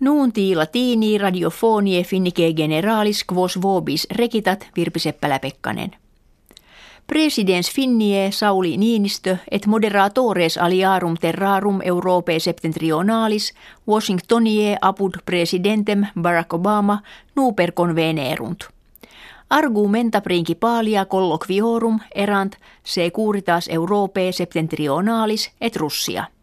Nuunti latini radiofonie finnike generalis quos vobis rekitat Virpi Seppälä-Pekkanen. Presidens Finnie Sauli Niinistö et moderatores aliarum terrarum Europe septentrionalis Washingtonie apud presidentem Barack Obama nuper convenerunt. Argumenta principalia colloquiorum erant securitas Europe septentrionalis et Russia –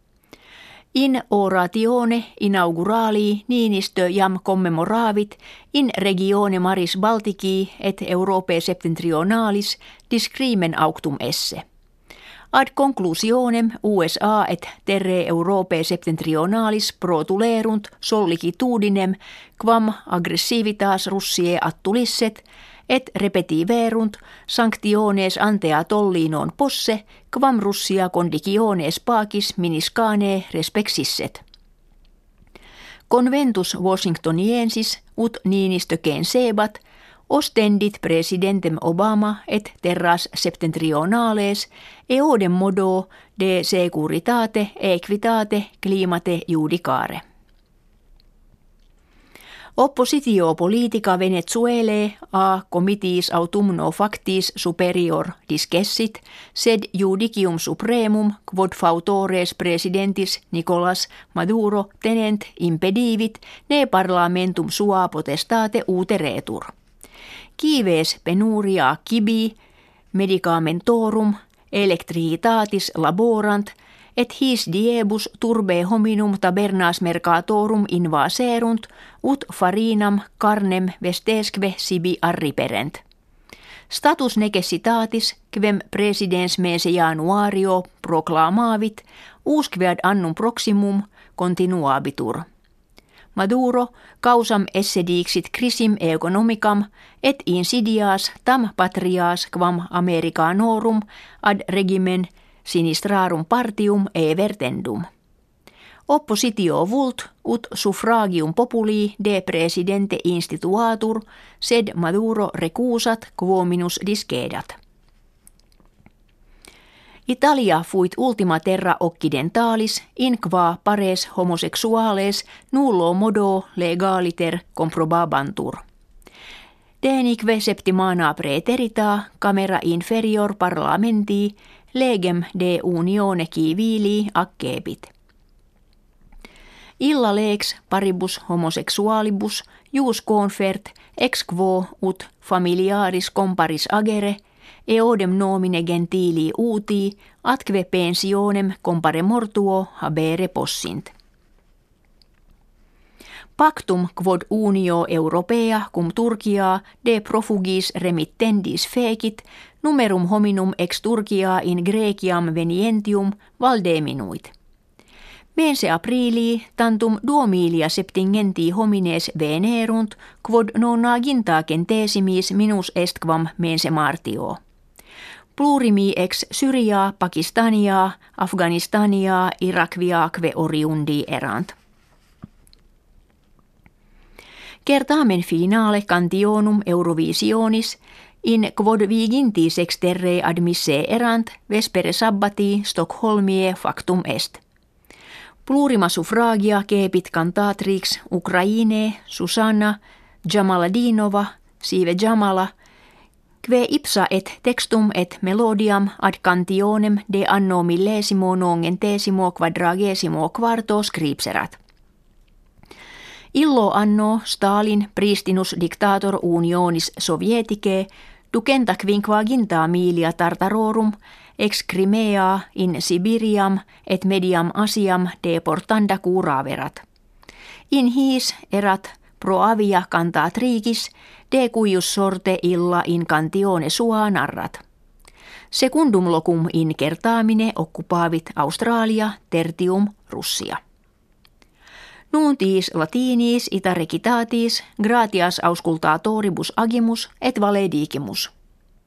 In oratione inaugurali Niinistö jam commemoravit in regione Maris Baltici et Europe septentrionalis discrimen auctum esse. Ad conclusionem USA et terre Europe septentrionalis protulerunt sollicitudinem quam aggressivitas Russie attulisset – et repetiverunt sanctiones antea tollinon posse, quam Russia condiciones pacis miniscane respexisset. Conventus Washingtoniensis ut Niinistö sebat, ostendit presidentem Obama et terras septentrionales eodem modo de securitate equitate climate judicare. Oppositio politica Venezuele a comitiis autumno factis superior discessit, sed judicium supremum quod fautores presidentis Nicolas Maduro tenent impedivit ne parlamentum sua potestate uteretur. Kives penuria kibi medicamentorum electricitatis laborant – et his diebus turbe hominum tabernas mercatorum invaserunt, ut farinam carnem vestesque sibi arriperent. Status necessitatis, quem presidens mese januario proclamavit, usquead annum proximum continuabitur. Maduro causam esse dixit crisim economicam et insidias tam patrias quam Americanorum ad regimen sinistrarum partium evertendum. Oppositio vult ut suffragium populi de presidente instituatur sed Maduro recusat quominus discedat. Italia fuit ultima terra occidentalis in qua pares homosexuales nullo modo legaliter comprobabantur. Denique septimana preterita camera inferior parlamenti legem de unione civili accepit. Illa lex paribus homosexualibus jus confert ex quo ut familiaris comparis agere eodem nomine gentili uti atque pensionem compare mortuo habere possint. Pactum quod unio europea cum Turkia de profugis remittendis fecit numerum hominum ex Turkia in Greciam venientium valdeminuit. Mense aprili tantum duomilia septingenti homines venerunt quod nonaginta centesimis minus est quam mense martio. Plurimi ex Syria, Pakistania, Afganistania, Irakviaque oriundi erant. Kertaamen finale cantionum Eurovisionis in quod viginti sexterre admisse erant vespere sabbati Stockholmie factum est. Plurima suffragia kepit cantatrix Ukraine Susanna Jamaladinova sive Jamala Kve ipsa et textum et melodiam ad cantionem de anno millesimo nongentesimo quadragesimo quarto scripserat. Illo anno Stalin pristinus dictator unionis sovietike ducenta quinquaginta milia tartarorum ex Crimea in Sibiriam et mediam Asiam deportanda curaverat. In his erat pro avia cantatrigis de cuius sorte illa in cantione sua narrat. Secundum locum in kertaamine occupavit Australia tertium Russia. Nuntis latinis ita recitatis gratias auscultatoribus agimus et valedigimus.